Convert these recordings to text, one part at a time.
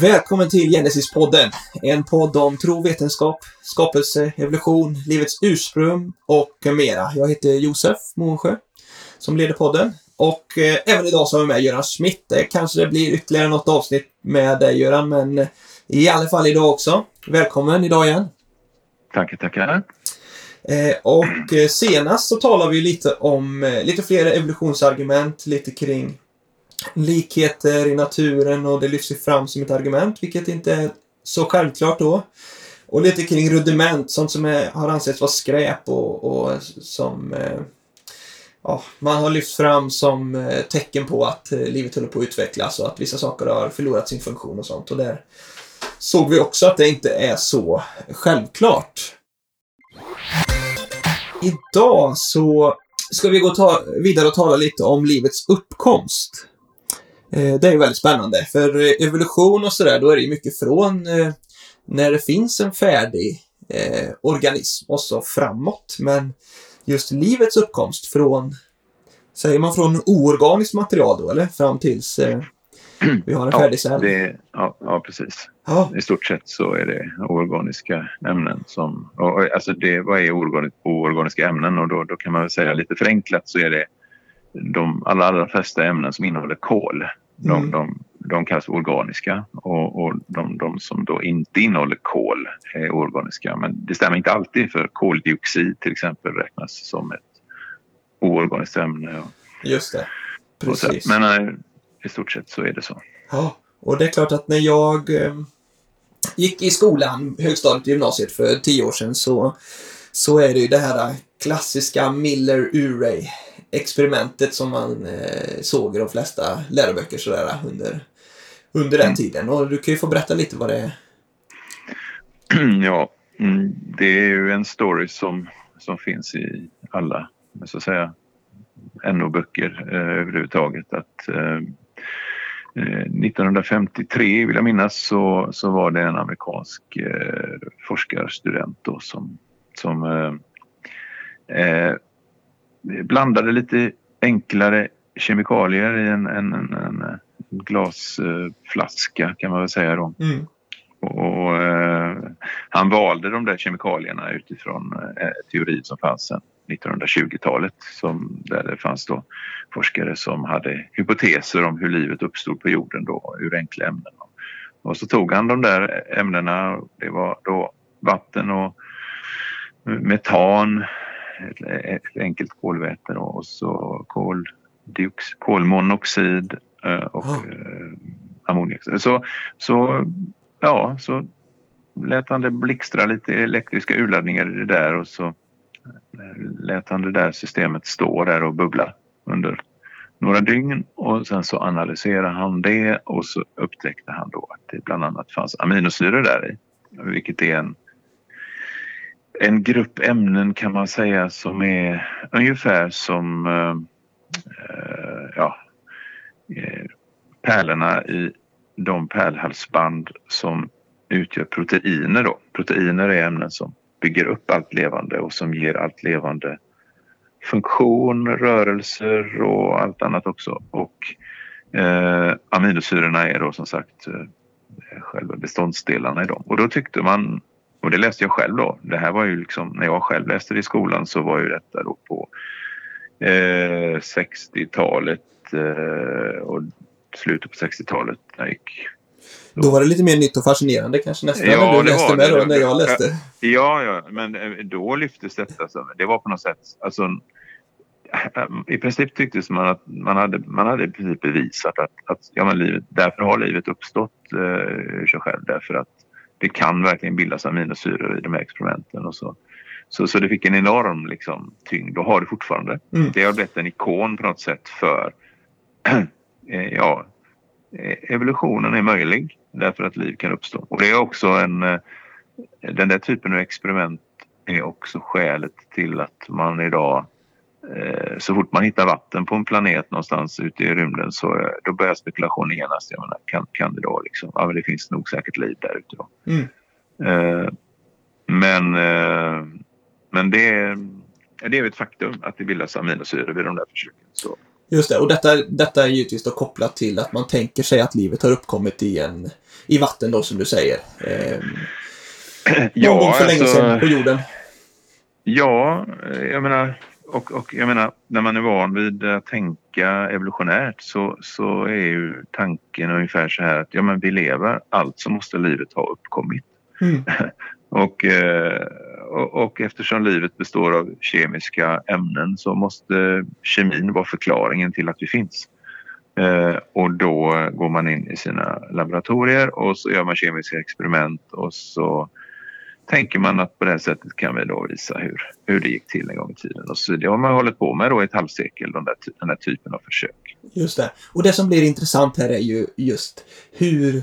Välkommen till Genesis-podden, en podd om tro, vetenskap, skapelse, evolution, livets ursprung och mera. Jag heter Josef Månsjö som leder podden och eh, även idag så har vi med Göran Schmidt. Det kanske det blir ytterligare något avsnitt med dig Göran, men i alla fall idag också. Välkommen idag igen. Tackar, tackar. Eh, och eh, senast så talade vi lite om eh, lite fler evolutionsargument, lite kring likheter i naturen och det lyfts ju fram som ett argument, vilket inte är så självklart då. Och lite kring rudiment, sånt som är, har ansetts vara skräp och, och som eh, ja, man har lyft fram som eh, tecken på att eh, livet håller på att utvecklas och att vissa saker har förlorat sin funktion och sånt. Och där såg vi också att det inte är så självklart. Idag så ska vi gå ta vidare och tala lite om livets uppkomst. Eh, det är väldigt spännande, för eh, evolution och sådär, då är det ju mycket från eh, när det finns en färdig organism och så framåt. Men just livets uppkomst från, säger man från oorganiskt material då, eller? Fram tills eh, vi har en färdig cell? Det, ja, ja, precis. Ja. I stort sett så är det oorganiska ämnen som... Och, och, alltså det, vad är oorgan- oorganiska ämnen? Och då, då kan man väl säga lite förenklat så är det de allra, allra flesta ämnen som innehåller kol. De, Mm. de, de kallas organiska och, och de, de som då inte innehåller kol är organiska. Men det stämmer inte alltid för koldioxid till exempel räknas som ett oorganiskt ämne. Just det. och så. Precis. Men eh, i stort sett så är det så. Ja, och det är klart att när jag eh, gick i skolan, högstadiet och gymnasiet för tio år sedan så, så är det ju det här klassiska Miller-Urey-experimentet som man eh, såg i de flesta läroböcker sådär under, under den Mm. tiden. Och du kan ju få berätta lite vad det är. Ja, mm, det är ju en story som, som finns i alla, så att säga, NO-böcker eh, överhuvudtaget. Att, eh, eh, 1953 vill jag minnas så, så var det en amerikansk eh, forskarstudent då som, som eh, eh, blandade lite enklare kemikalier i en, en, en, en glasflaska kan man väl säga då. Mm. Och, eh, han valde de där kemikalierna utifrån eh, teorin som fanns sedan 1920-talet som, där det fanns då forskare som hade hypoteser om hur livet uppstod på jorden då ur enkla ämnen. Och så tog han de där ämnena, det var då vatten och metan, ett, enkelt kolväte då, och så koldiox, kolmonoxid eh, och eh, ammoniakoxid. Så, så ja, så lät han det blixtra lite elektriska urladdningar i det där och så eh, lät han det där systemet stå där och bubbla under några dygn och sen så analyserade han det och så upptäckte han då att det bland annat fanns aminosyror där i, vilket är en en grupp ämnen kan man säga som är ungefär som eh, eh ja, eh, pärlorna i de pärlhalsband som utgör proteiner. Då. Proteiner är ämnen som bygger upp allt levande och som ger allt levande funktion, rörelser och allt annat också. Och eh, aminosyrorna är då som sagt eh, själva beståndsdelarna i dem. Och då tyckte man, och det läste jag själv då, det här var ju liksom, när jag själv läste det i skolan så var ju detta då på eh, 60-talet eh, och slutet på 60-talet när jag gick Då var det lite mer nytt och fascinerande kanske nästan Ja, när du det läste med det. då, när jag läste. Ja, ja, men eh, då lyftes detta. Så det var på något sätt... Alltså, I princip tycktes man att man hade, man hade i princip bevisat att, att ja, men livet, därför har livet uppstått eh, ur sig själv. Därför att det kan verkligen bildas aminosyror i de här experimenten. Och så. Så, så det fick en enorm liksom, tyngd och har det fortfarande. Mm. Det har blivit en ikon på något sätt för eh, ja, eh, evolutionen är möjlig därför att liv kan uppstå. Och det är också en, eh, den där typen av experiment är också skälet till att man idag så fort man hittar vatten på en planet någonstans ute i rymden så eh, då börjar spekulationen genast. Jag menar, kan, kan det då liksom, ja men det finns nog säkert liv där ute då. Mm. Eh, men, eh, men det, är- det är ett faktum att det bildas aminosyror vid de där försöken. Så Just det, och detta, detta är givetvis då kopplat till att man tänker sig att livet har uppkommit i, en, i vatten då som du säger. Eh, någon Ja, gång för länge alltså- sedan på jorden. Ja, eh, jag menar, och, och jag menar, när man är van vid att tänka evolutionärt så, så är ju tanken ungefär så här att ja, men vi lever, alltså måste livet ha uppkommit. Mm. Och, eh, och, och eftersom livet består av kemiska ämnen så måste kemin vara förklaringen till att vi finns. Eh, och då går man in i sina laboratorier och så gör man kemiska experiment och så tänker man att på det här sättet kan vi då visa hur, hur det gick till en gång i tiden. Och så det har man hållit på med då i ett halvsekel, de där, den här typen av försök. Just det. Och det som blir intressant här är ju just hur,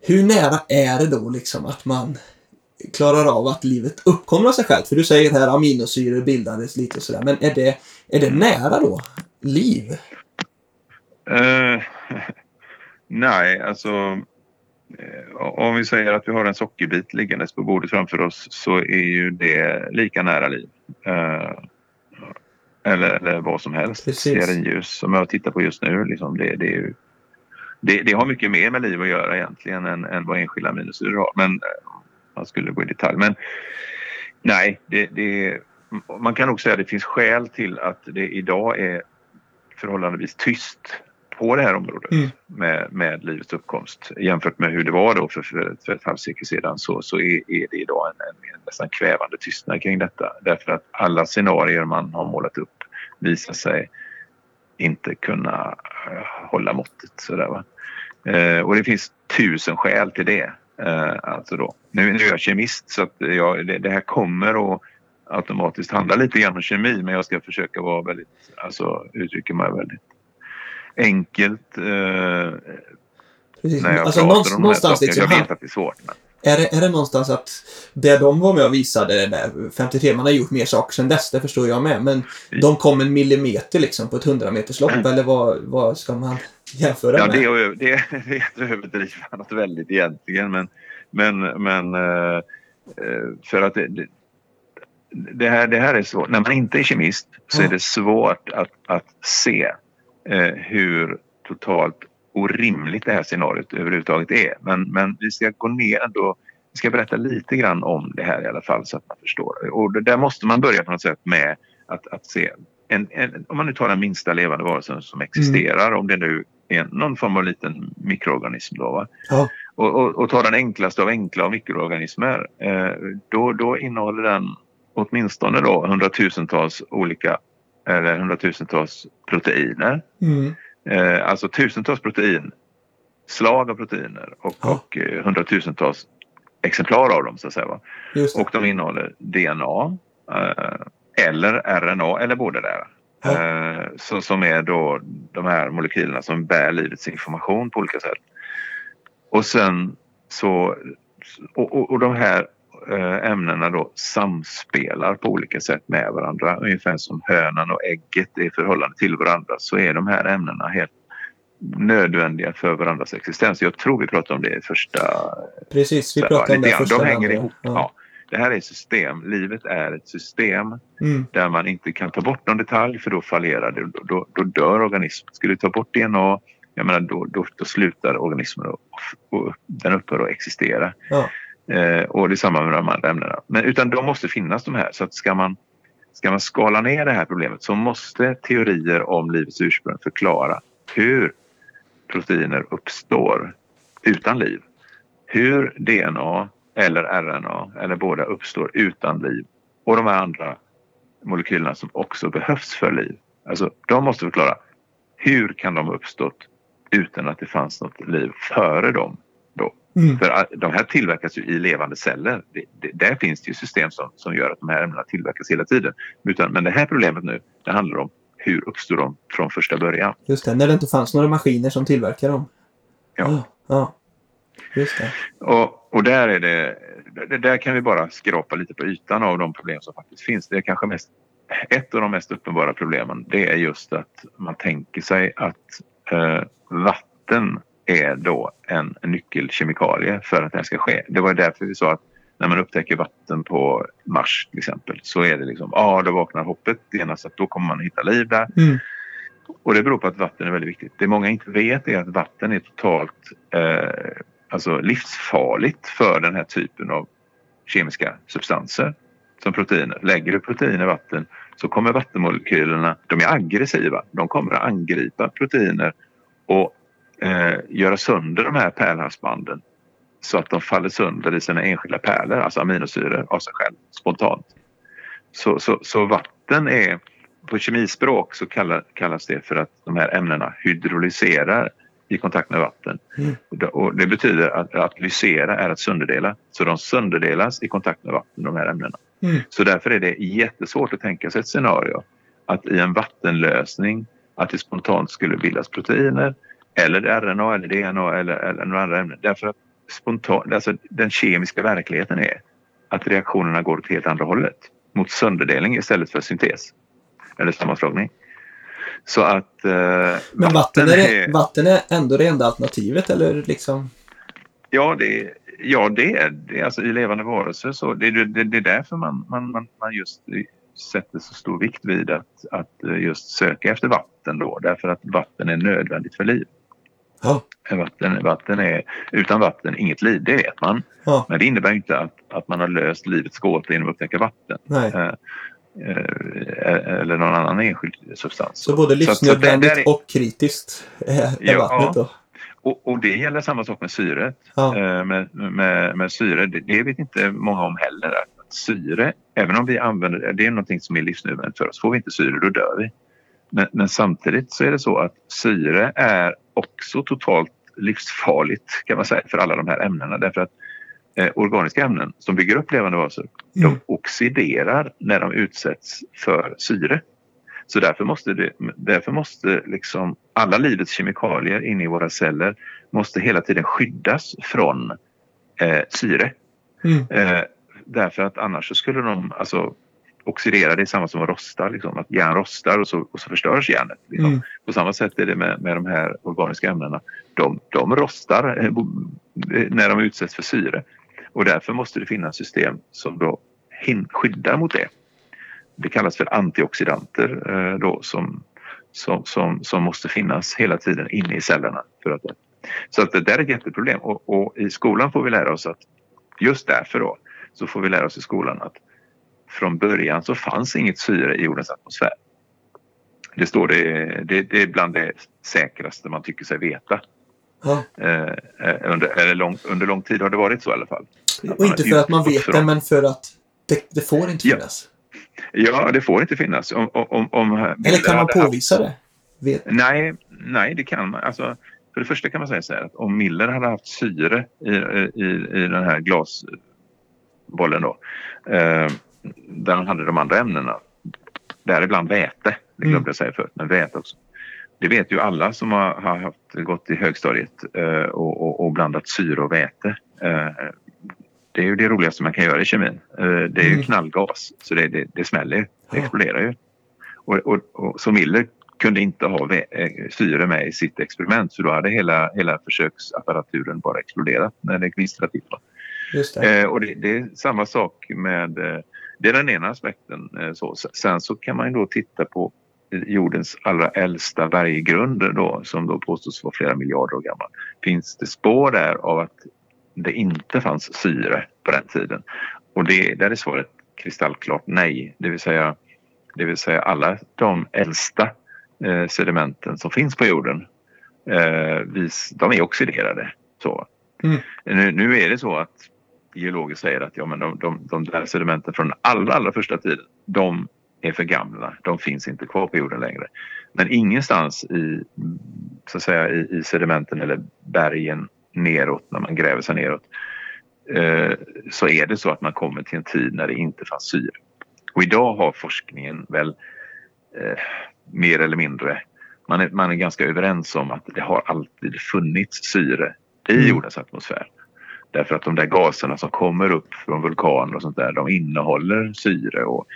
hur nära är det då liksom att man klarar av att livet uppkommer av sig självt? För du säger här aminosyror bildades lite och sådär. Men är det, är det nära då? Liv? Eh, nej, alltså om vi säger att vi har en sockerbit liggandes på bordet framför oss så är ju det lika nära liv. Eh, eller, eller vad som helst. Precis. Stearinljus som jag tittar på just nu. Liksom det, det, ju, det, det har mycket mer med liv att göra egentligen än, än vad enskilda aminosyror har. Men eh, man skulle gå i detalj. Men nej, det, det, man kan nog säga att det finns skäl till att det idag är förhållandevis tyst på det här området Mm. med, med livets uppkomst. Jämfört med hur det var då för, för, ett- för ett halvsekel sedan så, så är, är det idag en, en, en nästan kvävande tystnad kring detta. Därför att alla scenarier man har målat upp visar sig inte kunna eh, hålla måttet. Sådär, va? Eh, och det finns tusen skäl till det. Eh, alltså då. Nu, nu är jag kemist så att jag, det, det här kommer att automatiskt handla lite grann om kemi men jag ska försöka vara väldigt, alltså uttrycka mig väldigt enkelt eh, när jag Alltså, pratar någonstans, om de här sakerna. liksom, Jag vet att det är svårt. Men, är, det, är det någonstans att det de var med och visade, där 53, man har gjort mer saker sedan dess, det förstår jag med. Men de kom en millimeter liksom på ett 100 meters lopp eller vad, vad ska man jämföra ja, med? det, är, det, är, det är att överdriva något väldigt egentligen men, men, men eh, eh, för att det, det, här, det här är svårt. När man inte är kemist så är det svårt att, att se eh, hur totalt orimligt det här scenariot överhuvudtaget är. Men, men vi ska gå ner ändå. Vi ska berätta lite grann om det här i alla fall så att man förstår. Och det, där måste man börja på något sätt med att, att se. En, en, om man nu tar den minsta levande varelsen som existerar, om det nu är någon form av liten mikroorganism då. Ja. Och, och, och ta den enklaste av enkla mikroorganismer. Eh, då, då innehåller den åtminstone då hundratusentals olika eller hundratusentals proteiner. Mm. Eh, alltså tusentals protein, slag av proteiner och, Ja. och eh, hundratusentals exemplar av dem så att säga. Och de innehåller DNA eh, eller RNA eller båda där. Ja. Eh, så, som är då de här molekylerna som bär livets information på olika sätt. Och sen så och, och, och de här ämnena då samspelar på olika sätt med varandra. Ungefär som hönan och ägget är i förhållande till varandra så är de här ämnena helt nödvändiga för varandras existens. Jag tror vi pratade om det i första Precis, vi pratade om det grann. första De hänger ihop. Ja. Det här är system. Livet är ett system Mm. där man inte kan ta bort någon detalj för då fallerar det. Då, då, då dör organismen. Skulle du ta bort DNA, jag menar, då, då, då slutar organismen och, och den upphör att existera. Ja. Eh, och det är samma med de andra ämnena. Men, utan de måste finnas de här. Så att ska man, ska man skala ner det här problemet så måste teorier om livets ursprung förklara hur proteiner uppstår utan liv. Hur DNA eller RNA eller båda uppstår utan liv och de här andra molekylerna som också behövs för liv. Alltså, de måste förklara hur kan de ha uppstått utan att det fanns något liv före dem. Mm. För de här tillverkas ju i levande celler. Det, det, där finns det ju system som, som gör att de här ämnena tillverkas hela tiden. Utan, men det här problemet nu, det handlar om hur uppstår de från första början. Just det, när det inte fanns några maskiner som tillverkar dem. Ja. Ja. ja. Just det. Och, och där är det, där kan vi bara skrapa lite på ytan av de problem som faktiskt finns. Det är kanske mest, ett av de mest uppenbara problemen det är just att man tänker sig att eh, vatten är då en nyckelkemikalie för att det här ska ske. Det var därför vi sa att när man upptäcker vatten på Mars till exempel så är det liksom, ja ah, då vaknar hoppet genast att då kommer man att hitta liv där. Mm. Och det beror på att vatten är väldigt viktigt. Det många inte vet är att vatten är totalt eh, alltså livsfarligt för den här typen av kemiska substanser som proteiner. Lägger du protein i vatten så kommer vattenmolekylerna, de är aggressiva, de kommer att angripa proteiner och eh, göra sönder de här pärlhalsbanden så att de faller sönder i sina enskilda pärlor, alltså aminosyror av sig själv spontant. Så, så, så vatten är, på kemispråk så kallar, kallas det för att de här ämnena hydrolyserar i kontakt med vatten. Mm. Och det betyder att, att lysera är att sönderdela. Så de sönderdelas i kontakt med vatten, de här ämnena. Mm. Så därför är det jättesvårt att tänka sig ett scenario att i en vattenlösning att det spontant skulle bildas proteiner eller RNA eller DNA eller, eller några andra ämnen. Därför att spontant, alltså den kemiska verkligheten är att reaktionerna går åt helt andra hållet. Mot sönderdelning istället för syntes eller sammanslagning. Så att... Eh, Men vatten är, är, vatten är ändå det enda alternativet eller liksom? Ja, det, ja, det är det. Alltså, I levande varelser så det, det, det är därför man, man, man, man just sätter så stor vikt vid att, att just söka efter vatten då. Därför att vatten är nödvändigt för liv. Ja. Vatten, vatten är, utan vatten inget liv, det vet man. Ja. Men det innebär inte att, att man har löst livets gåta genom att upptäcka vatten. Nej. Eh, eh, eller någon annan enskild substans. Så både livsnödvändigt är... och kritiskt är, ja, vattnet då? Och, och, det gäller samma sak med syret. Ja. Eh, med, med, med syre, det, det, vet inte många om heller. Att syre, även om vi använder det, är någonting som är livsnödvändigt för oss. Får vi inte syre då dör vi. Men, men, samtidigt så är det så att syre är också totalt livsfarligt kan man säga för alla de här ämnena därför att eh, organiska ämnen som bygger upp levande varelser mm. de oxiderar när de utsätts för syre. Så därför måste, det, därför måste liksom alla livets kemikalier inne i våra celler måste hela tiden skyddas från eh, syre. Mm. Eh, därför att annars så skulle de, alltså oxidera, det är samma som att rosta. Liksom. Att järn rostar och så, och så förstörs järnet. Liksom. Mm. På samma sätt är det med, med de här organiska ämnena. De, de rostar eh, eh, när de utsätts för syre. Och därför måste det finnas system som då skyddar mot det. Det kallas för antioxidanter eh, då, som, som, som, som måste finnas hela tiden inne i cellerna. För att, så att det där är ett jätteproblem och, och i skolan får vi lära oss att just därför då så får vi lära oss i skolan att från början så fanns inget syre i jordens atmosfär. Det står det, det, det är bland det säkraste man tycker sig veta. Ja. Eh, eh under, lång, under lång tid har det varit så i alla fall. Och inte för att man vet det, men för att det, det får inte finnas. Ja. ja, det får inte finnas. Om, om, om eller kan man påvisa haft... det? Vet... Nej, nej, det kan man. Alltså, för det första kan man säga så här att om Miller hade haft syre i, i, i den här glasbollen då eh, där han hade de andra ämnena. Däribland väte, det glömde jag säga förut, men väte också. Det vet ju alla som har, har haft, gått i högstadiet eh, och, och, och, blandat syre och väte. Eh, det är ju det roligaste man kan göra i kemin. Eh, det är ju mm. knallgas, så det, det, det smäller ju. Det exploderar ju. Och, och, och, så Miller kunde inte ha eh, syre med i sitt experiment för då hade hela, hela försöksapparaturen bara exploderat när det gnistrade till. Just det. Eh, och det, det, är samma sak med eh, det är den ena aspekten. Så. Sen så kan man ju då titta på jordens allra äldsta berggrund då, som då påstås vara flera miljarder år gammal. Finns det spår där av att det inte fanns syre på den tiden? Och det, där är svaret kristallklart nej. Det vill säga, det vill säga alla de äldsta eh, sedimenten som finns på jorden eh, vis, de är oxiderade. Så. Mm. Nu, nu, är det så att geologer säger att ja, men de, de, de där sedimenten från allra, allra första tiden, de är för gamla. De finns inte kvar på jorden längre. Men ingenstans i, så att säga, i, i sedimenten eller bergen neråt, när man gräver sig neråt, eh, så är det så att man kommer till en tid när det inte fanns syre. Och idag har forskningen väl eh, mer eller mindre, man är, man är ganska överens om att det har alltid funnits syre i mm. jordens atmosfär. Därför att de där gaserna som kommer upp från vulkaner och sånt där, de innehåller syre. Och,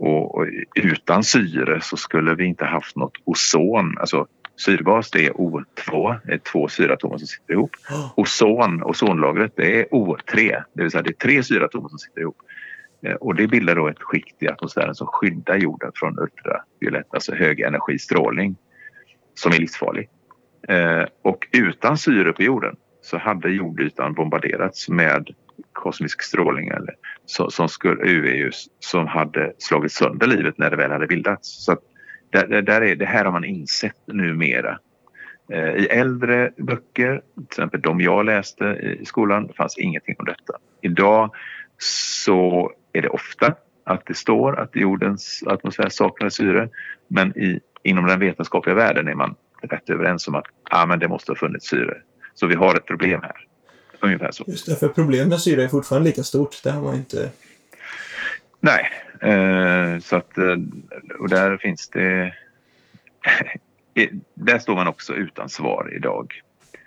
och, utan syre så skulle vi inte haft något ozon. Alltså syrgas det är O2, det är två syreatomer som sitter ihop. Ozon, ozonlagret det är O3, det vill säga det är tre syreatomer som sitter ihop. Eh, och det bildar då ett skikt i atmosfären som skyddar jorden från ultraviolett, alltså högenergistrålning. som är livsfarlig. Eh, och utan syre på jorden så hade jordytan bombarderats med kosmisk strålning eller som, som skulle, UV som hade slagit sönder livet när det väl hade bildats. Så att där, där är, det här har man insett numera. Eh, I äldre böcker, till exempel de jag läste i skolan, fanns ingenting om detta. Idag så är det ofta att det står att jordens atmosfär saknar syre men i, inom den vetenskapliga världen är man rätt överens om att ah, men det måste ha funnits syre. Så vi har ett problem här. Ungefär så. Just det, för problemet med syre är fortfarande lika stort. Det har man inte... Nej, eh, så att eh, och där finns det... där står man också utan svar idag.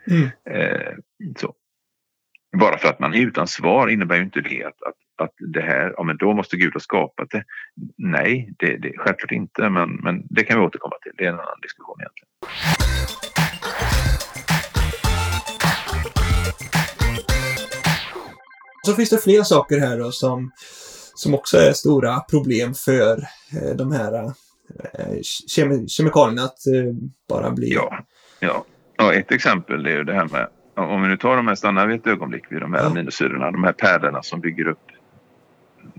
Mm. Eh, så. Bara för att man är utan svar innebär ju inte det att, att, att det här, ja men då måste Gud ha skapat det. Nej, det, det självklart inte, men, men det kan vi återkomma till. Det är en annan diskussion egentligen. Så finns det fler saker här då som, som också är stora problem för eh, de här eh, kemi kemikalierna att eh, bara bli... Ja, ja. ja, ett exempel är ju det här med om vi nu tar de här, stannar vi ett ögonblick vid de här ja. aminosyrorna, de här pärlorna som bygger upp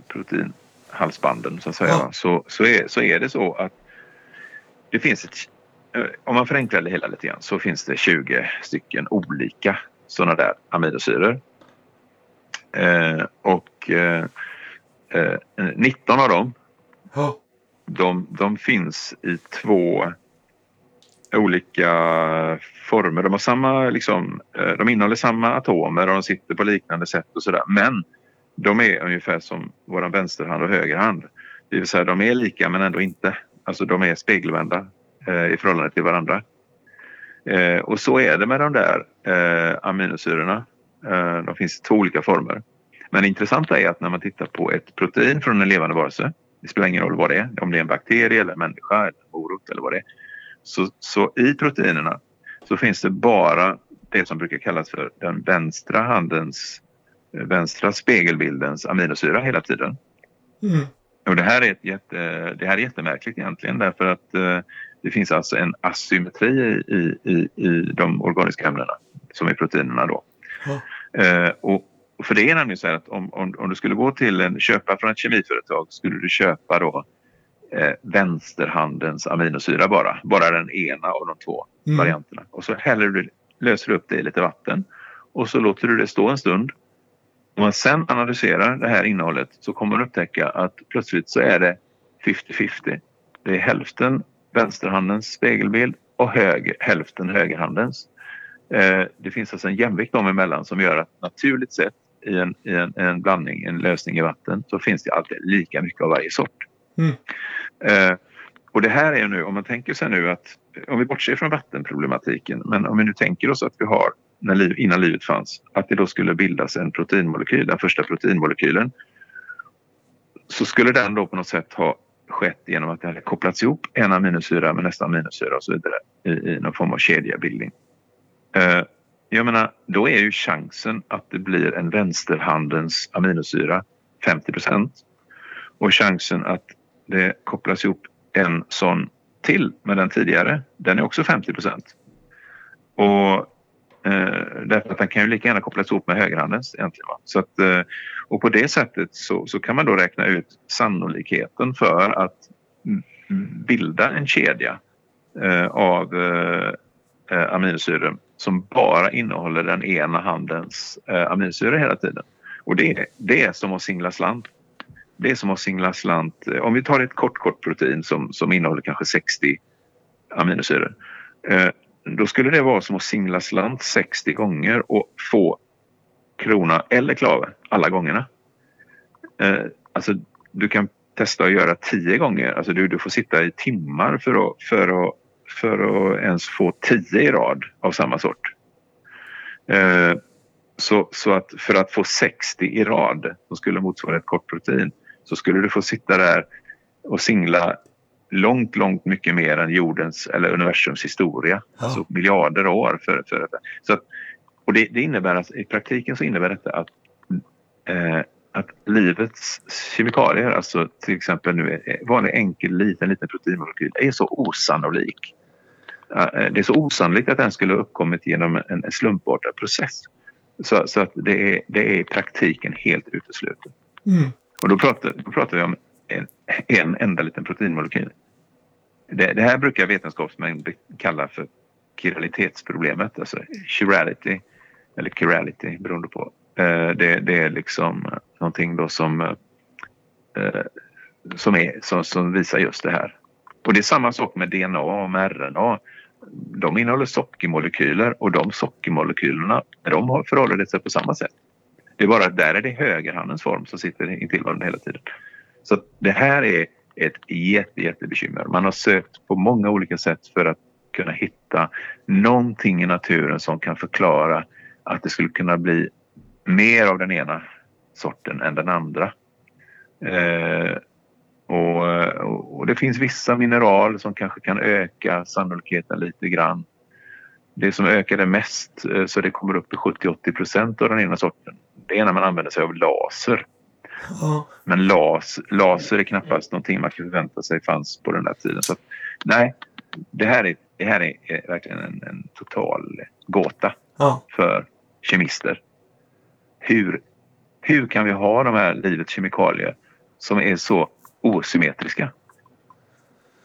proteinhalsbanden så att säga. Ja. Så, så, är, så är det så att det finns ett, om man förenklar det hela lite grann så finns det 20 stycken olika sådana där aminosyror. Eh, och eh, 19 eh, av dem ja. de, de finns i två olika former. De, har samma, liksom, eh, de innehåller samma atomer och de sitter på liknande sätt och sådär. Men de är ungefär som vår vänsterhand och högerhand. Det vill säga de är lika men ändå inte. Alltså de är spegelvända eh, i förhållande till varandra. Eh, och så är det med de där eh, aminosyrorna. Eh, de finns i två olika former. Men det intressanta är att när man tittar på ett protein från en levande varelse, det spelar ingen roll vad det är, om det är en bakterie eller en människa eller en morot eller vad det är. Så, så i proteinerna så finns det bara det som brukar kallas för den vänstra handens, vänstra spegelbildens aminosyra hela tiden. Mm. Och det här, är ett jätte, det här är jättemärkligt egentligen därför att eh, det finns alltså en asymmetri i, i, i de organiska ämnena som är proteinerna då. Mm. Eh, och, för det är nämligen så att om, om, om, du skulle gå till en köpa från ett kemiföretag skulle du köpa då eh, vänsterhandens aminosyra bara. Bara den ena av de två mm. varianterna. Och så häller du, löser du upp det i lite vatten och så låter du det stå en stund. Om man sen analyserar det här innehållet så kommer man upptäcka att plötsligt så är det 50-50. Det är hälften vänsterhandens spegelbild och höger, hälften högerhandens. Eh, det finns alltså en jämvikt dem emellan som gör att naturligt sett i en, i en, en blandning, en lösning i vatten, så finns det alltid lika mycket av varje sort. Mm. Eh, och det här är nu, om man tänker sig nu att, om vi bortser från vattenproblematiken, men om vi nu tänker oss att vi har, när liv, innan livet fanns, att det då skulle bildas en proteinmolekyl, den första proteinmolekylen, så skulle den då på något sätt ha skett genom att det hade kopplats ihop en aminosyra med nästa aminosyra och så vidare i, i någon form av kedjebildning. Eh, jag menar, då är ju chansen att det blir en vänsterhandens aminosyra 50 procent och chansen att det kopplas ihop en sån till med den tidigare, den är också 50 procent. Och eh, därför att den kan ju lika gärna kopplas ihop med högerhandens egentligen. Va? Så att, eh, och på det sättet så, så kan man då räkna ut sannolikheten för att bilda en kedja eh, av eh, eh aminosyror som bara innehåller den ena handens eh, aminosyror hela tiden. Och det, det är som att singla slant det är som att singla slant. Eh, om vi tar ett kort, kort protein som, som innehåller kanske 60 aminosyror. Eh, då skulle det vara som att singla slant 60 gånger och få krona eller klave alla gångerna. Eh, alltså, du kan testa att göra 10 gånger. Alltså, du, du får sitta i timmar för att, för, att, för att ens få 10 i rad av samma sort. Eh, så, så att för att få 60 i rad som skulle motsvara ett kort protein så skulle du få sitta där och singla långt, långt mycket mer än jordens eller universums historia. Ja. Alltså miljarder år för, för detta. Så att, och det, det, innebär att i praktiken så innebär detta att, eh, att livets kemikalier, alltså till exempel nu vanlig enkel liten, liten proteinmolekyl är så osannolik det är så osannolikt att den skulle ha uppkommit genom en, en slumpartad process. Så, så, att det är, det är i praktiken helt uteslutet. Mm. Och då pratar, då pratar vi om en, en enda liten proteinmolekyl. Det, det här brukar vetenskapsmän kalla för kiralitetsproblemet, alltså chirality eller chirality beroende på. Eh, det, det är liksom någonting då som, eh, som, är, som, som visar just det här. Och det är samma sak med DNA och med RNA. De innehåller sockermolekyler och de sockermolekylerna de förhåller sig på samma sätt. Det är bara att där är det högerhandens form som sitter intill varandra hela tiden. Så det här är ett jätte, jättebekymmer. Man har sökt på många olika sätt för att kunna hitta någonting i naturen som kan förklara att det skulle kunna bli mer av den ena sorten än den andra. Eh, Eh, och, och, det finns vissa mineral som kanske kan öka sannolikheten lite grann. Det som ökar det mest eh, så det kommer upp i 70-80 procent av den ena sorten. Det är när man använder sig av laser. Ja. Men las, laser är knappast någonting man kan förvänta sig fanns på den där tiden. Så att, nej, det här är, det här är, är verkligen en, en, total gåta ja. för kemister. Hur, hur kan vi ha de här livets kemikalier som är så osymmetriska?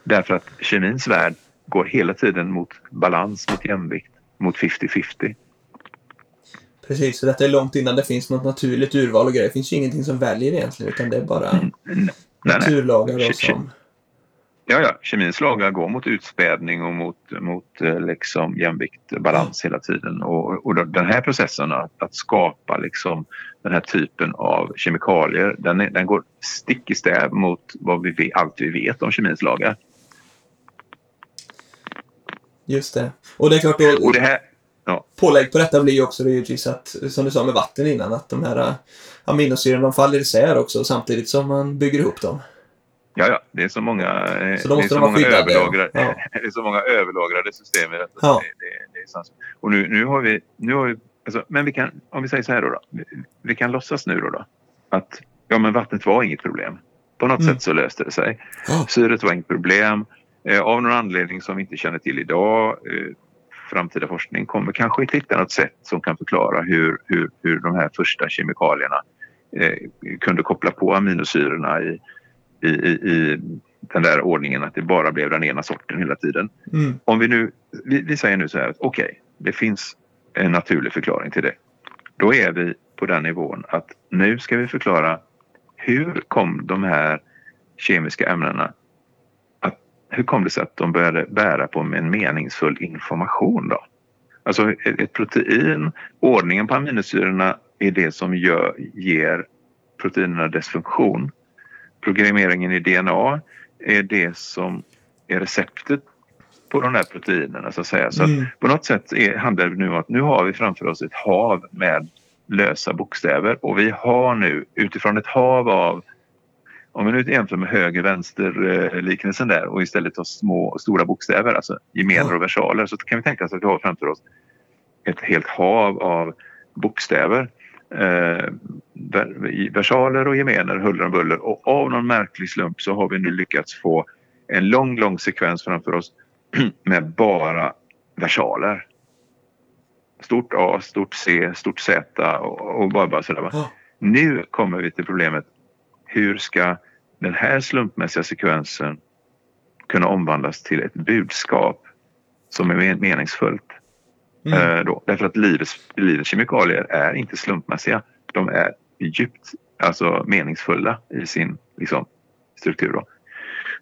Därför att kemins värld går hela tiden mot balans, mot jämvikt, mot 50-50. Precis, så detta är långt innan det finns något naturligt urval och grejer. Det finns ju ingenting som väljer egentligen utan det är bara mm, nej, naturlagar nej. som... Ja, ja, kemins lagar går mot utspädning och mot, mot eh, liksom jämvikt, balans ja. hela tiden. Och, och den här processen att, att, skapa liksom den här typen av kemikalier den, den går stick i stäv mot vad vi allt vi vet om kemins lagar. Just det. Och det är klart då... Och det här, Ja. Pålägg på detta blir ju också givetvis att, som du sa med vatten innan, att de här äh, aminosyrorna de faller isär också samtidigt som man bygger ihop dem. Ja, ja, det är så många, eh, så det är så många, överlagrade, ja. det är så många överlagrade system i detta. Ja. Det, det, det. Och nu, nu har vi, nu har vi alltså, men vi kan, om vi säger så här då, då vi, vi, kan låtsas nu då, då att ja, men vattnet var inget problem. På något mm. sätt så löste det sig. Oh. Syret var inget problem. Eh, av någon anledning som vi inte känner till idag eh, framtida forskning kommer kanske att hitta något sätt som kan förklara hur, hur, hur de här första kemikalierna eh, kunde koppla på aminosyrorna i, i, i, i, den där ordningen att det bara blev den ena sorten hela tiden. Mm. Om vi nu, vi, vi, säger nu så här att okej, okay, det finns en naturlig förklaring till det. Då är vi på den nivån att nu ska vi förklara hur kom de här kemiska ämnena hur kom det sig att de började bära på en meningsfull information då? Alltså ett protein, ordningen på aminosyrorna är det som gör, ger proteinerna dess funktion. Programmeringen i DNA är det som är receptet på de här proteinerna så att säga. Så mm. att på något sätt är, handlar det nu om att nu har vi framför oss ett hav med lösa bokstäver och vi har nu utifrån ett hav av om vi nu jämför med höger-vänster-liknelsen där och istället tar små och stora bokstäver, alltså gemener och versaler, så kan vi tänka oss att vi har framför oss ett helt hav av bokstäver. Eh, versaler och gemener, huller om buller och av någon märklig slump så har vi nu lyckats få en lång, lång sekvens framför oss med bara versaler. Stort A, stort C, stort Z och, och bara, bara sådär. Nu kommer vi till problemet hur ska den här slumpmässiga sekvensen kunna omvandlas till ett budskap som är meningsfullt. Mm. Eh, då. Därför att livets, livets kemikalier är inte slumpmässiga. De är djupt alltså, meningsfulla i sin liksom, struktur. Då.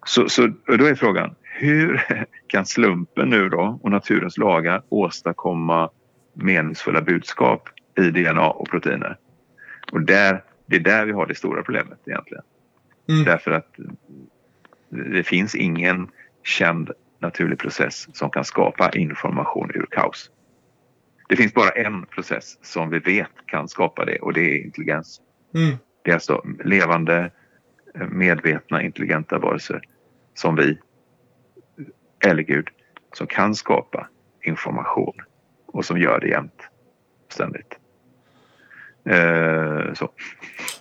Så, så då är frågan, hur kan slumpen nu då och naturens lagar åstadkomma meningsfulla budskap i DNA och proteiner? Och där, det är där vi har det stora problemet egentligen. Mm. Därför att det finns ingen känd naturlig process som kan skapa information ur kaos. Det finns bara en process som vi vet kan skapa det och det är intelligens. Mm. Det är alltså levande, medvetna, intelligenta varelser som vi, eller Gud, som kan skapa information och som gör det jämt, ständigt. Eh, så.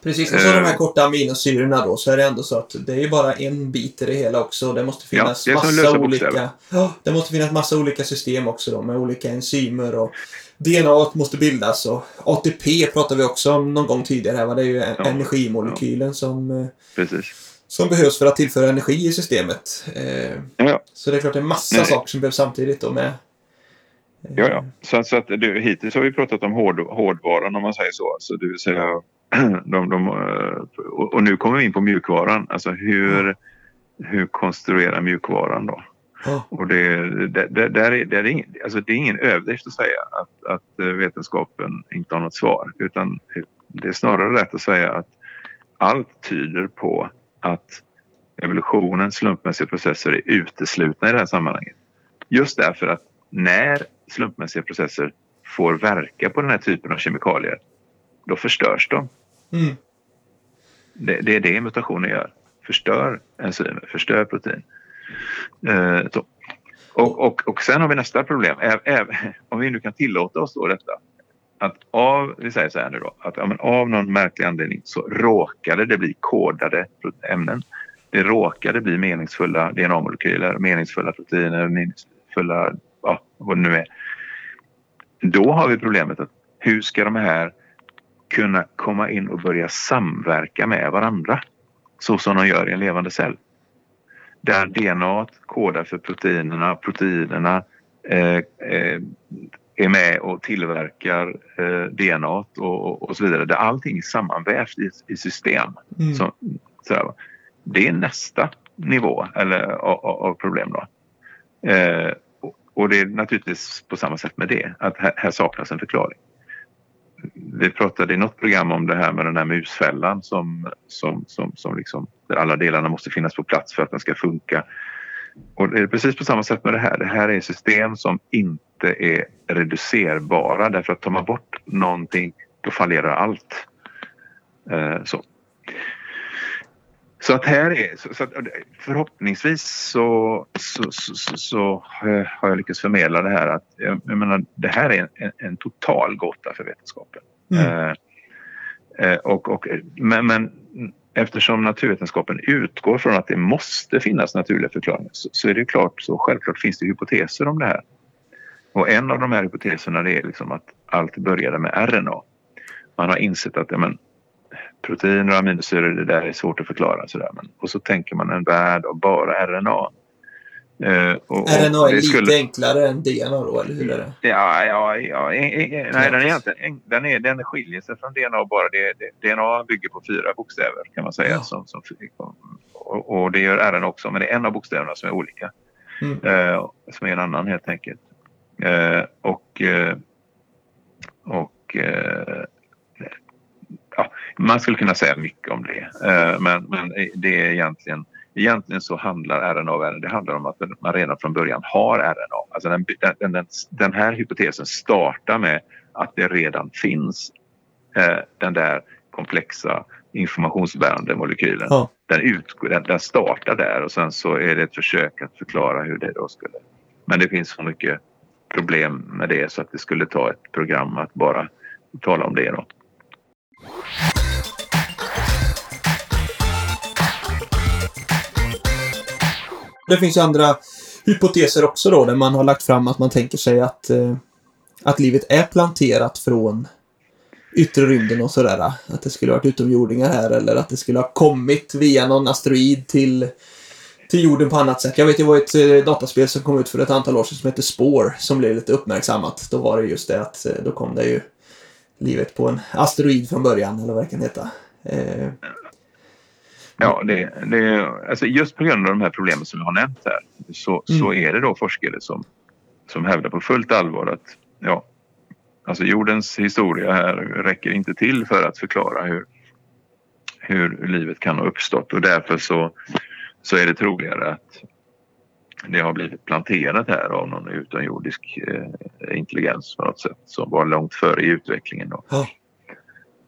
Precis, och så de här eh. korta aminosyrorna då så är det ändå så att det är bara en bit i det hela också. Det måste finnas ja, det massa olika... Ja, det måste finnas massa olika system också då med olika enzymer och DNA måste bildas och ATP pratar vi också om någon gång tidigare. Va? Det är ju ja, energimolekylen ja. som, eh, Precis. som behövs för att tillföra energi i systemet. Eh, ja. Så det är klart det är massa Nej. saker som behövs samtidigt då med Ja, ja. Så, så att du, hittills har vi pratat om hård, hårdvaran om man säger så. så det vill säga, de, de, och nu kommer vi in på mjukvaran. Alltså hur, hur konstruerar mjukvaran då? Och det, det, det, där är, det, är ingen, alltså det är ingen överdrift att säga att, att vetenskapen inte har något svar. Utan det är snarare rätt att säga att allt tyder på att evolutionens slumpmässiga processer är uteslutna i det här sammanhanget. Just därför att när slumpmässiga processer får verka på den här typen av kemikalier, då förstörs de. Mm. Det, det, är det mutationer gör. Förstör enzymer, förstör protein. Eh, och, och, och sen har vi nästa problem. Ä, ä, om vi nu kan tillåta oss då detta. Att av, vi säger så här nu då, att ja, av någon märklig anledning så råkade det bli kodade ämnen. Det råkade bli meningsfulla DNA-molekyler, meningsfulla proteiner, meningsfulla, ja, vad det nu är. Då har vi problemet att hur ska de här kunna komma in och börja samverka med varandra så som de gör i en levande cell? Där DNA kodar för proteinerna, proteinerna eh, eh, är med och tillverkar eh, DNA och, och, och, så vidare. Där allting är sammanvävt i, i system. Mm. Så, så det är nästa nivå eller, av, av problem. Då. Eh, och det är naturligtvis på samma sätt med det, att här, här, saknas en förklaring. Vi pratade i något program om det här med den här musfällan som, som, som, som liksom, där alla delarna måste finnas på plats för att den ska funka. Och det är precis på samma sätt med det här. Det här är system som inte är reducerbara därför att tar man bort någonting då fallerar allt. Eh, så. Så att här är, så, så förhoppningsvis så, så, så, så, har jag lyckats förmedla det här att jag menar, det här är en, en total gåta för vetenskapen. Mm. Eh, eh, och, och, men, men eftersom naturvetenskapen utgår från att det måste finnas naturliga förklaringar så, så, är det klart, så självklart finns det hypoteser om det här. Och en av de här hypoteserna är liksom att allt började med RNA. Man har insett att ja, men, proteiner och aminosyror, det där är svårt att förklara. Sådär. Men, och så tänker man en värld av bara RNA. Eh, och, RNA är lite skulle... enklare än DNA då, eller hur är det? Ja, ja, ja nej, den, är egentligen, den, är, den skiljer sig från DNA bara. Det, det, DNA bygger på fyra bokstäver kan man säga. Ja. Som, som, och, och, det gör RNA också, men det är en av bokstäverna som är olika. Mm. Eh, som är en annan helt enkelt. Eh, och och ja, man skulle kunna säga mycket om det. Eh, men, men det är egentligen Egentligen så handlar RNA om det handlar om att man redan från början har RNA. Alltså den, den, den, den här hypotesen startar med att det redan finns eh, den där komplexa informationsbärande molekylen. Ja. Den, utgår, den, den startar där och sen så är det ett försök att förklara hur det då skulle... Men det finns så mycket problem med det så att det skulle ta ett program att bara tala om det. Då. Det finns ju andra hypoteser också då, där man har lagt fram att man tänker sig att, eh, att livet är planterat från yttre rymden och sådär. Att det skulle varit utomjordingar här eller att det skulle ha kommit via någon asteroid till, till jorden på annat sätt. Jag vet, det var ett eh, dataspel som kom ut för ett antal år sedan som hette Spore som blev lite uppmärksammat. Då var det just det att eh, då kom det ju livet på en asteroid från början, eller vad det kan heta. Eh. Ja, det, det, alltså just på grund av de här problemen som jag har nämnt här så, mm. så är det då forskare som, som hävdar på fullt allvar att ja, alltså jordens historia här räcker inte till för att förklara hur, hur livet kan ha uppstått och därför så, så är det troligare att det har blivit planterat här av någon utomjordisk eh, intelligens på något sätt som var långt före i utvecklingen. Då. Ja.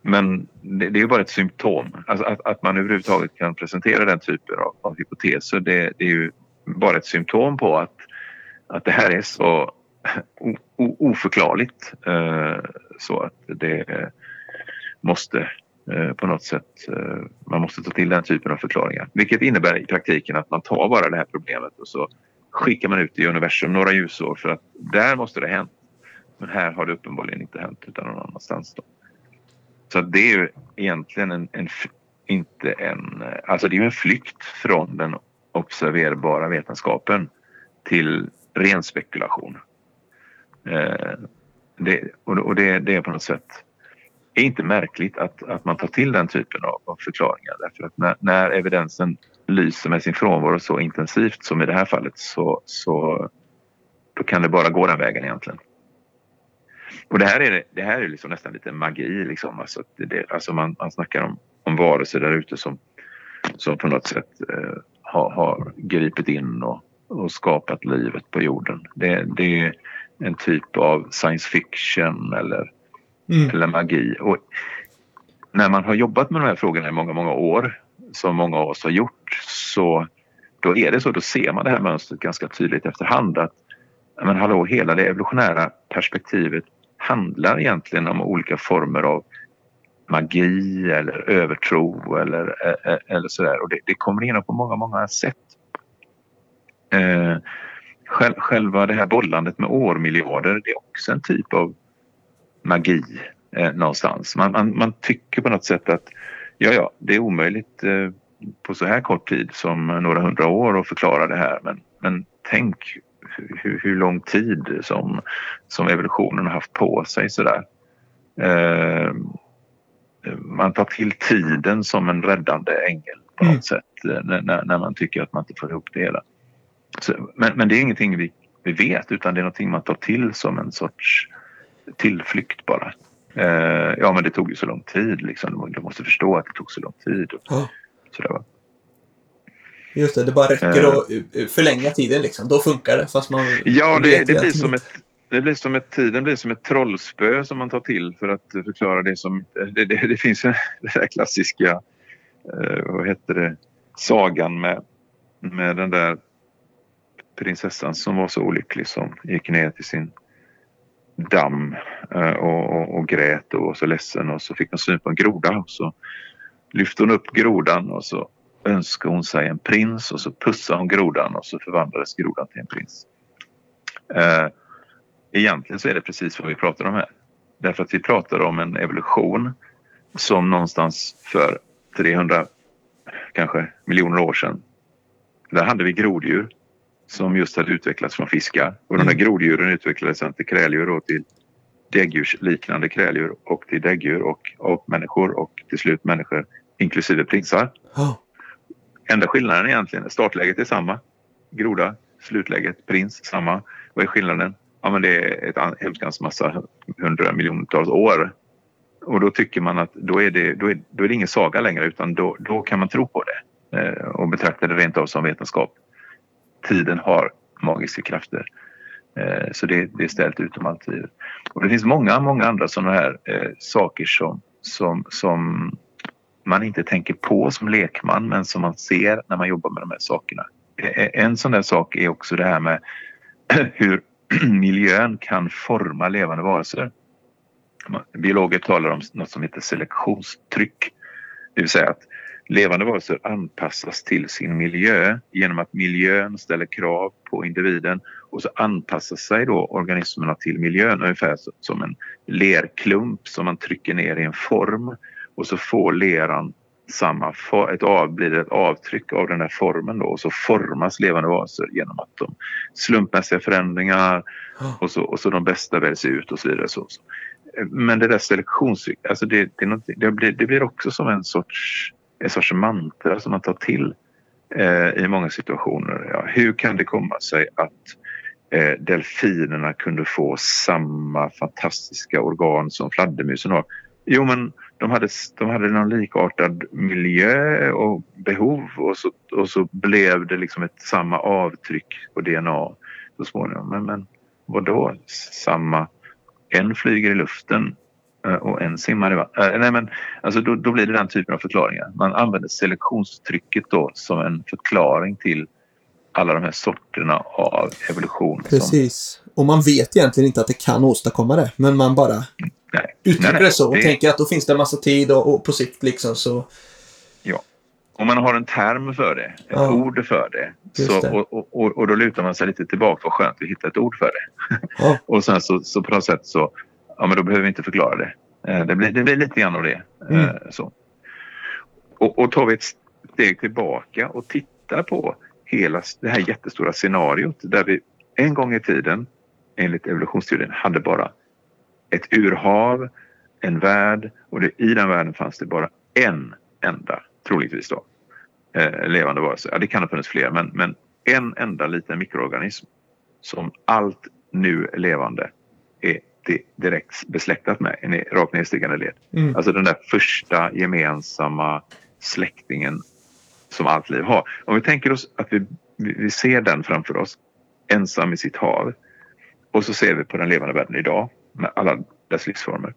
Men det, det, är bara ett symptom. Alltså att, att, man överhuvudtaget kan presentera den typen av, av hypoteser det, det, är ju bara ett symptom på att, att det här är så o, o, oförklarligt eh, så att det måste eh, på något sätt. Eh, man måste ta till den typen av förklaringar. Vilket innebär i praktiken att man tar bara det här problemet och så skickar man ut i universum några ljusår för att där måste det ha hänt. Men här har det uppenbarligen inte hänt utan någon annanstans. Då. Så det är ju egentligen en, en, inte en, eh, alltså det är en flykt från den observerbara vetenskapen till ren spekulation. Eh, det, och det, det, är på något sätt är inte märkligt att, att man tar till den typen av, av förklaringar därför att när, när, evidensen lyser med sin frånvaro så intensivt som i det här fallet så, så då kan det bara gå den vägen egentligen. Och det här är, det här är liksom nästan lite magi. Liksom. Alltså, det, alltså man, man snackar om, om varelser där ute som, som på något sätt eh, har, har gripit in och, och skapat livet på jorden. Det, det är en typ av science fiction eller, mm. eller magi. Och när man har jobbat med de här frågorna i många, många år, som många av oss har gjort, så då är det så, då ser man det här mönstret ganska tydligt efterhand att men hallå, hela det evolutionära perspektivet handlar egentligen om olika former av magi eller övertro eller, eh, eh, eller sådär. Och det, det kommer igenom på många, många sätt. Eh, själva det här bollandet med årmiljarder det är också en typ av magi eh, någonstans. Man, man, man, tycker på något sätt att ja, ja, det är omöjligt eh, på så här kort tid som några hundra år att förklara det här. Men, men tänk hur, hur lång tid som, som evolutionen har haft på sig sådär. Eh, man tar till tiden som en räddande ängel på något mm. sätt eh, när, när, man tycker att man inte får ihop det hela. Så, men, men det är ingenting vi, vi vet utan det är någonting man tar till som en sorts tillflykt bara. Eh, ja men det tog ju så lång tid liksom. Du måste förstå att det tog så lång tid. Och, oh. sådär, va? Just det, det bara räcker uh, att förlänga tiden liksom. Då funkar det fast man Ja, det, det blir som ett det blir som ett, tiden blir som ett trollspö som man tar till för att förklara det som... Det, det, det finns en det där klassiska, eh, vad heter det, sagan med, med den där prinsessan som var så olycklig som gick ner till sin damm eh, och, och, och grät och var så ledsen och så fick hon syn på en groda och så lyfte hon upp grodan och så önskade hon sig en prins och så pussade hon grodan och så förvandlades grodan till en prins. Eh, egentligen så är det precis vad vi pratar om här. Därför att vi pratar om en evolution som någonstans för 300 kanske miljoner år sedan. Där hade vi groddjur som just hade utvecklats från fiskar. Och de här mm. groddjuren utvecklades sen till kräldjur och till däggdjursliknande kräldjur och till däggdjur och apmänniskor och till slut människor inklusive prinsar. Oh. Enda skillnaden egentligen startläget är samma. Groda, slutläget, prins, samma. Vad är skillnaden? Ja, men det är ett hemskans massa hundra miljontals år. Och då tycker man att då är det, då är, då är det ingen saga längre utan då, då kan man tro på det eh, och betrakta det rent av som vetenskap. Tiden har magiska krafter. Eh, så det, det är ställt utom allt tvivel. Och det finns många, många andra sådana här eh, saker som, som, som man inte tänker på som lekman men som man ser när man jobbar med de här sakerna. Eh, eh, en sån där sak är också det här med hur miljön kan forma levande varelser. Biologer talar om något som heter selektionstryck. Det vill säga att levande varelser anpassas till sin miljö genom att miljön ställer krav på individen och så anpassar sig då organismerna till miljön ungefär som en lerklump som man trycker ner i en form och så får leran samma ett av, blir det ett avtryck av den här formen då och så formas levande varelser genom att de slumpmässiga förändringar och så, och så de bästa väljs ut och så vidare. Så, så. Men det där selektionscykeln, alltså det, det, det, blir, det blir också som en sorts, en sorts mantra som man tar till eh, i många situationer. Ja, hur kan det komma sig att eh, delfinerna kunde få samma fantastiska organ som fladdermusen har? Jo, men de hade, de hade någon likartad miljö och behov och så, och så blev det liksom ett samma avtryck på DNA så småningom. Men, men vadå samma? En flyger i luften eh, och en simmar i vattnet. Äh, nej, men alltså då, då, blir det den typen av förklaringar. Man använder selektionstrycket då som en förklaring till alla de här sorterna av evolution. Precis. Och man vet egentligen inte att det kan åstadkomma det, men man bara Nej. uttrycker det så och det... tänker att då finns det en massa tid och, och på sikt liksom så... Ja. Om man har en term för det, ett ja. ord för det, så, det. Och, och, och, då lutar man sig lite tillbaka. Vad skönt, vi hittar ett ord för det. Ja. och sen så, så på något sätt så, ja men då behöver vi inte förklara det. Eh, det blir, det blir lite grann av det. Mm. Eh, så. Och, och tar vi ett steg tillbaka och tittar på hela det här jättestora scenariot där vi en gång i tiden enligt evolutionsteorin hade bara ett urhav, en värld och det, i den världen fanns det bara en enda, troligtvis då, eh, levande varelse. Ja, det kan ha funnits fler, men, men en enda liten mikroorganism som allt nu levande är direkt besläktat med, en rakt nedstigande led. Mm. Alltså den där första gemensamma släktingen som allt liv har. Om vi tänker oss att vi, vi ser den framför oss, ensam i sitt hav. Och så ser vi på den levande världen idag med alla dess livsformer.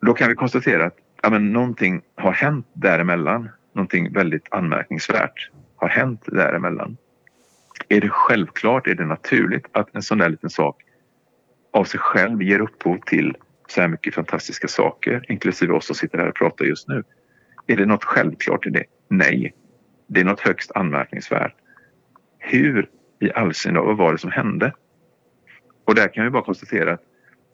Då kan vi konstatera att ja, men någonting har hänt däremellan. Någonting väldigt anmärkningsvärt har hänt däremellan. Är det självklart, är det naturligt att en sån där liten sak av sig själv ger upphov till så här mycket fantastiska saker, inklusive oss som sitter här och pratar just nu. Är det något självklart i det? Nej. Det är något högst anmärkningsvärt. Hur i all sin vad var det som hände? Och där kan vi bara konstatera att,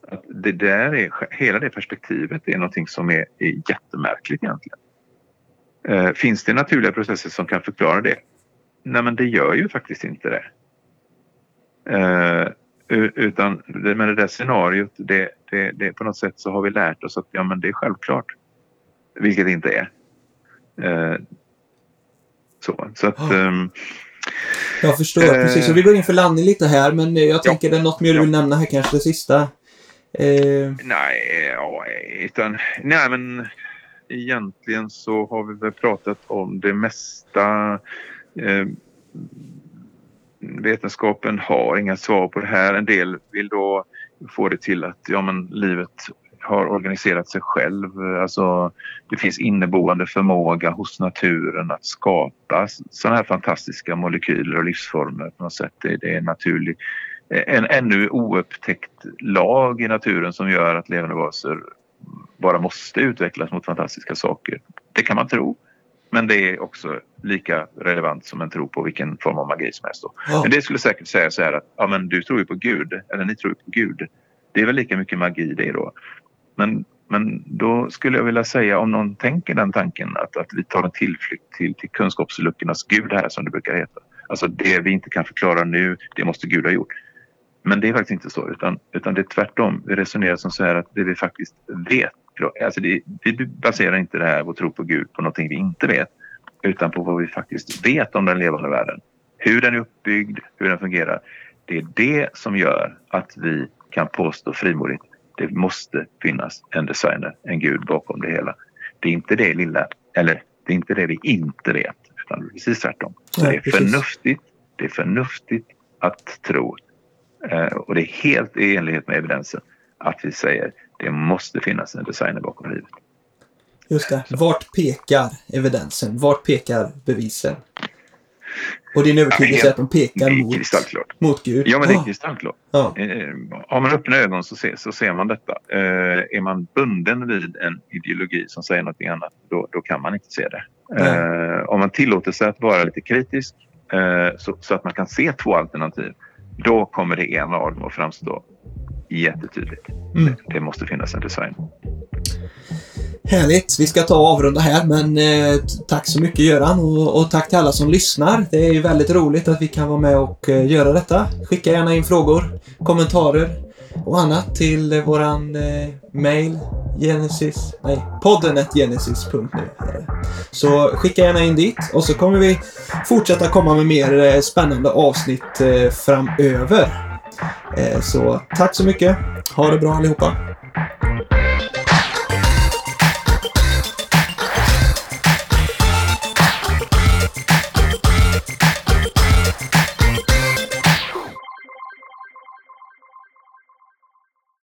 att det där är, hela det perspektivet är någonting som är, är jättemärkligt egentligen. Eh, finns det naturliga processer som kan förklara det? Nej, men det gör ju faktiskt inte det. Eh, utan med det där scenariot, det, det, det, på något sätt så har vi lärt oss att ja, men det är självklart. Vilket det inte är. Eh, så, så att... Um, jag förstår, eh, precis. Och vi går in för landning lite här, men jag tänker ja, det är något mer du vill nämna här kanske, det sista? Eh. Nej, ja, utan, nej men egentligen så har vi väl pratat om det mesta. Eh, vetenskapen har inga svar på det här. En del vill då få det till att ja, men livet har organiserat sig själv. Alltså, det finns inneboende förmåga hos naturen att skapa sådana här fantastiska molekyler och livsformer på något sätt. Det, det är en naturlig, en ännu oupptäckt lag i naturen som gör att levande varelser bara måste utvecklas mot fantastiska saker. Det kan man tro. Men det är också lika relevant som en tro på vilken form av magi som helst. Ja. Men det skulle säkert säga så här att ja, men du tror ju på Gud, eller ni tror ju på Gud. Det är väl lika mycket magi det då. Men, men då skulle jag vilja säga om någon tänker den tanken att, att vi tar en tillflykt till, till kunskapsluckornas Gud här som det brukar heta. Alltså det vi inte kan förklara nu, det måste Gud ha gjort. Men det är faktiskt inte så utan, utan det är tvärtom. Vi resonerar som så här att det vi faktiskt vet Alltså det, vi baserar inte det här, vår tro på Gud, på någonting vi inte vet utan på vad vi faktiskt vet om den levande världen. Hur den är uppbyggd, hur den fungerar. Det är det som gör att vi kan påstå frimodigt det måste finnas en designer, en gud bakom det hela. Det är inte det lilla, eller det är inte det vi inte vet, utan precis tvärtom. Så Nej, det är förnuftigt, det är förnuftigt att tro eh, och det är helt i enlighet med evidensen att vi säger det måste finnas en designer bakom livet. Just det. Vart pekar evidensen? Vart pekar bevisen? Och din övertygelse är att de pekar mot, mot Gud? Ja, men det är ah. kristallklart. Ja. Eh, har man öppna ögon så ser, så ser man detta. Eh, är man bunden vid en ideologi som säger något annat, då, då kan man inte se det. Eh, om man tillåter sig att vara lite kritisk eh, så, så, att man kan se två alternativ, då kommer det ena av dem att framstå jättetydligt. Mm. Det, det måste finnas en design. Härligt! Vi ska ta och avrunda här men eh, tack så mycket Göran och, och, tack till alla som lyssnar. Det är ju väldigt roligt att vi kan vara med och eh, göra detta. Skicka gärna in frågor, kommentarer och annat till eh, våran eh, mail Genesis, nej, podden genesis.nu. Så skicka gärna in dit och så kommer vi fortsätta komma med mer eh, spännande avsnitt eh, framöver. Eh, så tack så mycket. Ha det bra allihopa.